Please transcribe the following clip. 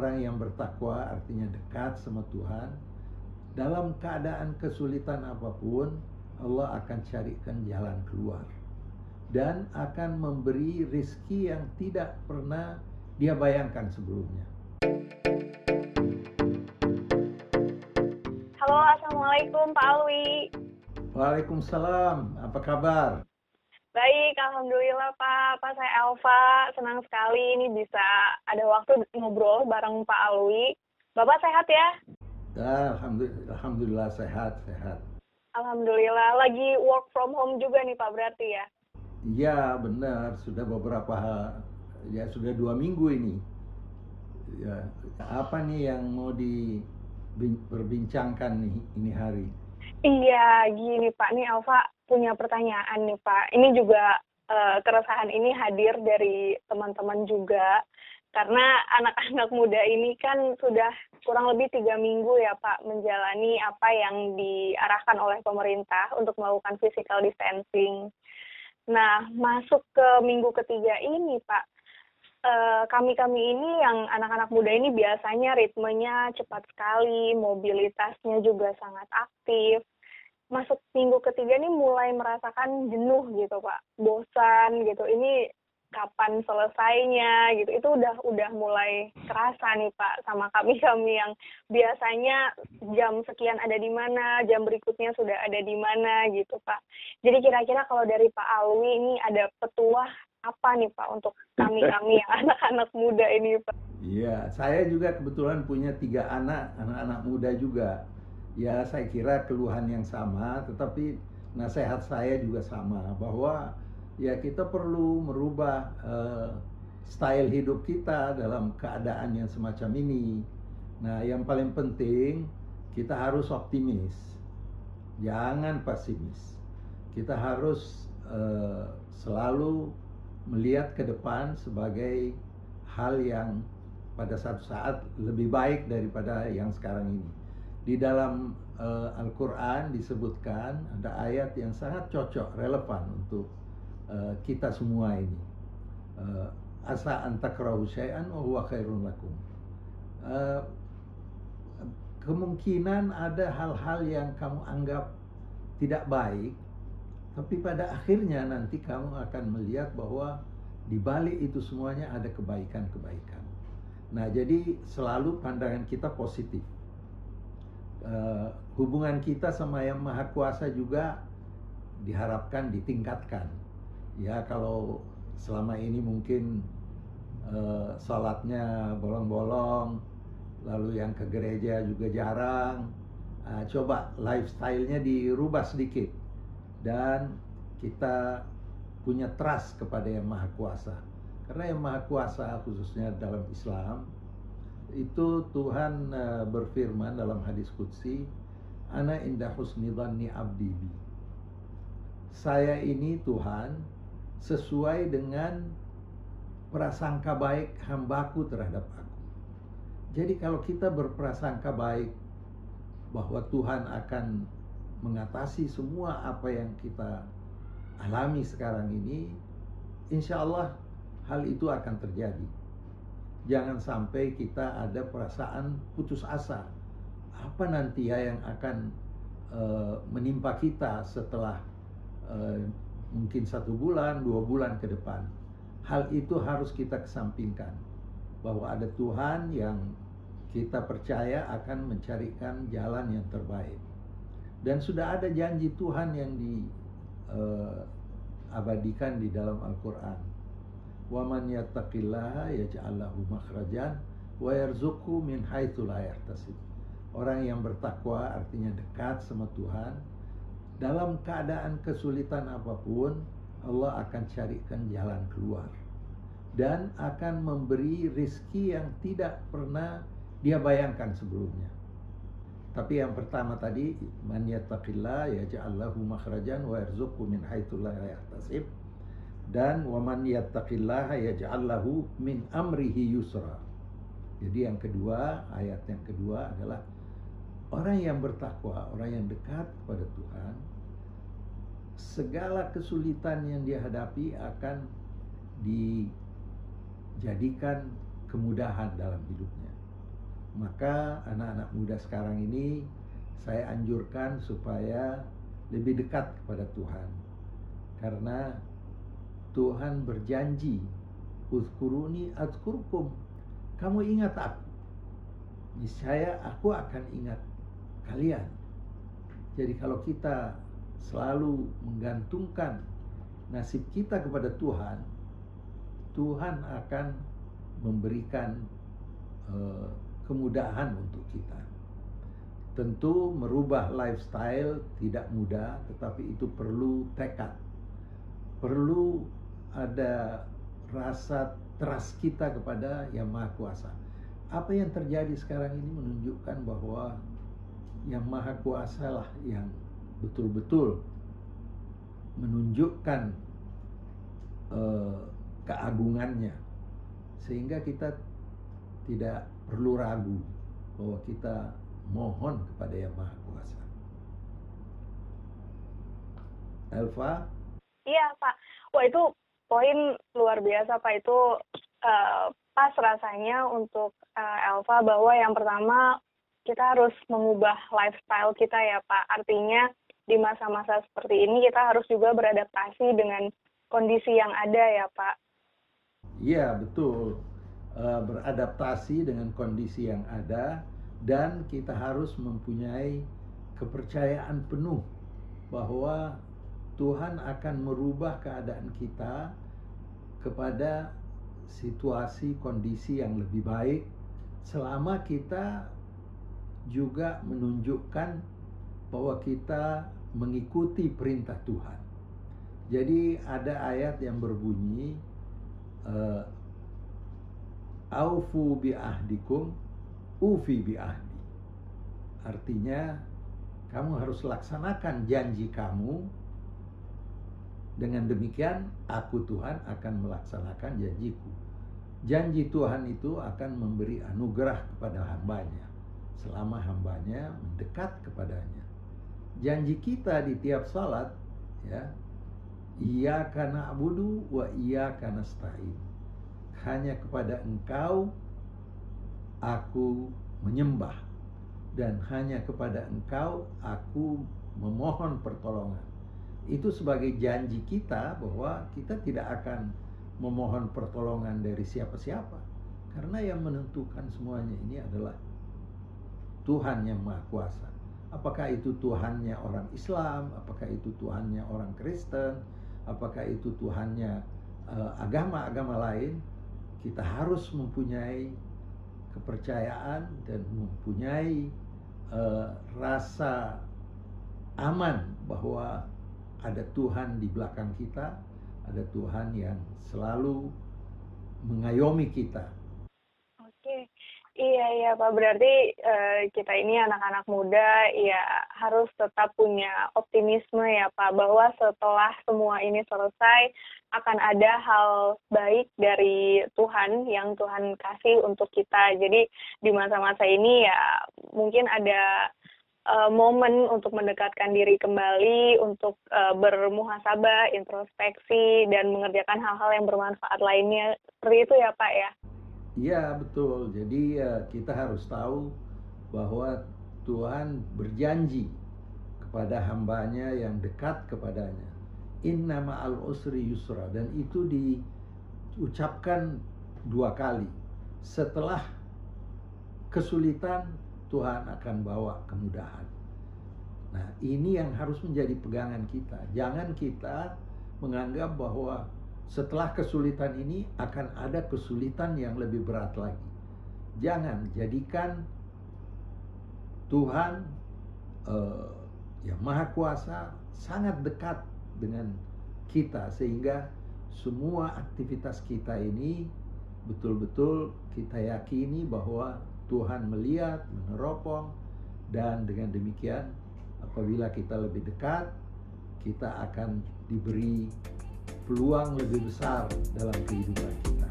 Orang yang bertakwa artinya dekat sama Tuhan. Dalam keadaan kesulitan apa pun, Allah akan carikan jalan keluar. Dan akan memberi rizki yang tidak pernah dia bayangkan sebelumnya. Halo, Assalamualaikum Pak Alwi. Waalaikumsalam, apa kabar? Baik, Alhamdulillah Pak. Pak saya Elva, senang sekali ini bisa ada waktu ngobrol bareng Pak Alwi. Bapak sehat ya? Ya, alhamdulillah, alhamdulillah sehat, sehat. Alhamdulillah, lagi work from home juga nih Pak berarti ya? Iya benar, sudah beberapa ya sudah dua minggu ini. Ya, apa nih yang mau diperbincangkan nih ini hari? Iya, gini Pak, nih Alfa punya pertanyaan nih Pak. Ini juga uh, keresahan ini hadir dari teman-teman juga karena anak-anak muda ini kan sudah kurang lebih tiga minggu ya Pak menjalani apa yang diarahkan oleh pemerintah untuk melakukan physical distancing. Nah, masuk ke minggu ketiga ini Pak, eh, kami-kami ini yang anak-anak muda ini biasanya ritmenya cepat sekali, mobilitasnya juga sangat aktif. Masuk minggu ketiga ini mulai merasakan jenuh gitu pak, bosan gitu. Ini kapan selesainya gitu itu udah udah mulai kerasa nih pak sama kami kami yang biasanya jam sekian ada di mana jam berikutnya sudah ada di mana gitu pak jadi kira-kira kalau dari pak Alwi ini ada petuah apa nih Pak untuk kami-kami yang anak-anak muda ini Pak? Iya, saya juga kebetulan punya tiga anak, anak-anak muda juga. Ya, saya kira keluhan yang sama, tetapi nasihat saya juga sama bahwa ya kita perlu merubah uh, style hidup kita dalam keadaan yang semacam ini. Nah, yang paling penting kita harus optimis, jangan pesimis. Kita harus uh, selalu melihat ke depan sebagai hal yang pada satu saat lebih baik daripada yang sekarang ini. Di dalam uh, Al-Quran disebutkan ada ayat yang sangat cocok, relevan untuk uh, kita semua ini. Uh, Asa antakrahu syai'an wa huwa khairun lakum. Uh, kemungkinan ada hal-hal yang kamu anggap tidak baik tapi pada akhirnya nanti kamu akan melihat bahwa di balik itu semuanya ada kebaikan-kebaikan. Nah, jadi selalu pandangan kita positif. Uh, hubungan kita sama yang maha kuasa juga diharapkan ditingkatkan. Ya, kalau selama ini mungkin uh, sholatnya bolong-bolong, lalu yang ke gereja juga jarang. Uh, coba lifestyle-nya dirubah sedikit dan kita punya trust kepada yang maha kuasa. Karena yang maha kuasa khususnya dalam Islam itu Tuhan uh, berfirman dalam hadis qudsi ana indah husni dhanni abdi bi. Saya ini Tuhan sesuai dengan prasangka baik hambaku terhadap aku. Jadi kalau kita berprasangka baik bahwa Tuhan akan mengatasi semua apa yang kita alami sekarang ini, insya Allah hal itu akan terjadi. Jangan sampai kita ada perasaan putus asa. Apa nanti ya yang akan uh, menimpa kita setelah uh, mungkin satu bulan, dua bulan ke depan. Hal itu harus kita kesampingkan. Bahwa ada Tuhan yang kita percaya akan mencarikan jalan yang terbaik dan sudah ada janji Tuhan yang diabadikan uh, di dalam Al-Quran. Wa man yattaqillaha yaj'al lahu makhrajan wa yarzuqhu min haitsu la yahtasib. Orang yang bertakwa artinya dekat sama Tuhan. Dalam keadaan kesulitan apa pun, Allah akan carikan jalan keluar dan akan memberi rizki yang tidak pernah dia bayangkan sebelumnya. Tapi yang pertama tadi man yattaqillah yaj'al lahu makhrajan wa yarzuqhu min haitsu la yahtasib dan wa man yattaqillah yaj'al lahu min amrihi yusra. Jadi yang kedua, ayat yang kedua adalah orang yang bertakwa, orang yang dekat kepada Tuhan, segala kesulitan yang dia hadapi akan dijadikan kemudahan dalam hidupnya. Maka anak-anak muda sekarang ini saya anjurkan supaya lebih dekat kepada Tuhan. Karena Tuhan berjanji, "Uzkuruni azkurkum." Kamu ingat aku. Niscaya aku akan ingat kalian. Jadi kalau kita selalu menggantungkan nasib kita kepada Tuhan, Tuhan akan memberikan uh, kemudahan untuk kita. Tentu merubah lifestyle tidak mudah, tetapi itu perlu tekad. Perlu ada rasa trust kita kepada Yang Maha Kuasa. Apa yang terjadi sekarang ini menunjukkan bahwa Yang Maha Kuasa lah yang betul-betul menunjukkan uh, keagungannya sehingga kita tidak perlu ragu bahwa kita mohon kepada Yang Maha Kuasa. Elva? Iya Pak. Wah itu poin luar biasa Pak itu uh, pas rasanya untuk uh, Elva bahwa yang pertama kita harus mengubah lifestyle kita ya Pak. Artinya di masa-masa seperti ini kita harus juga beradaptasi dengan kondisi yang ada ya Pak. Iya betul. Uh, beradaptasi dengan kondisi yang ada dan kita harus mempunyai kepercayaan penuh bahwa Tuhan akan merubah keadaan kita kepada situasi kondisi yang lebih baik selama kita juga menunjukkan bahwa kita mengikuti perintah Tuhan. Jadi ada ayat yang berbunyi uh, aufu bi ahdikum ufi bi ahdi. Artinya kamu harus laksanakan janji kamu dengan demikian aku Tuhan akan melaksanakan janjiku. Janji Tuhan itu akan memberi anugerah kepada hambanya selama hambanya mendekat kepadanya. Janji kita di tiap salat ya ia karena abudu wa ia karena stain. Hanya kepada engkau aku menyembah dan hanya kepada engkau aku memohon pertolongan. Itu sebagai janji kita bahwa kita tidak akan memohon pertolongan dari siapa-siapa. Karena yang menentukan semuanya ini adalah Tuhan yang Maha Kuasa. Apakah itu Tuhannya orang Islam, apakah itu Tuhannya orang Kristen, apakah itu Tuhannya uh, agama-agama lain, kita harus mempunyai kepercayaan dan mempunyai uh, rasa aman bahwa ada Tuhan di belakang kita, ada Tuhan yang selalu mengayomi kita. Iya iya Pak berarti uh, kita ini anak-anak muda ya harus tetap punya optimisme ya Pak bahwa setelah semua ini selesai akan ada hal baik dari Tuhan yang Tuhan kasih untuk kita. Jadi di masa-masa ini ya mungkin ada uh, momen untuk mendekatkan diri kembali, untuk uh, bermuhasabah, introspeksi dan mengerjakan hal-hal yang bermanfaat lainnya. Seperti itu ya Pak ya. Iya betul. Jadi ya, kita harus tahu bahwa Tuhan berjanji kepada hambanya yang dekat kepadanya. Inna ma'al usri yusra. Dan itu diucapkan dua kali. Setelah kesulitan, Tuhan akan bawa kemudahan. Nah ini yang harus menjadi pegangan kita. Jangan kita menganggap bahwa setelah kesulitan ini akan ada kesulitan yang lebih berat lagi. Jangan jadikan Tuhan uh, yang Maha Kuasa sangat dekat dengan kita sehingga semua aktivitas kita ini betul-betul kita yakini bahwa Tuhan melihat, meneropong dan dengan demikian apabila kita lebih dekat kita akan diberi peluang lebih besar dalam kehidupan kita.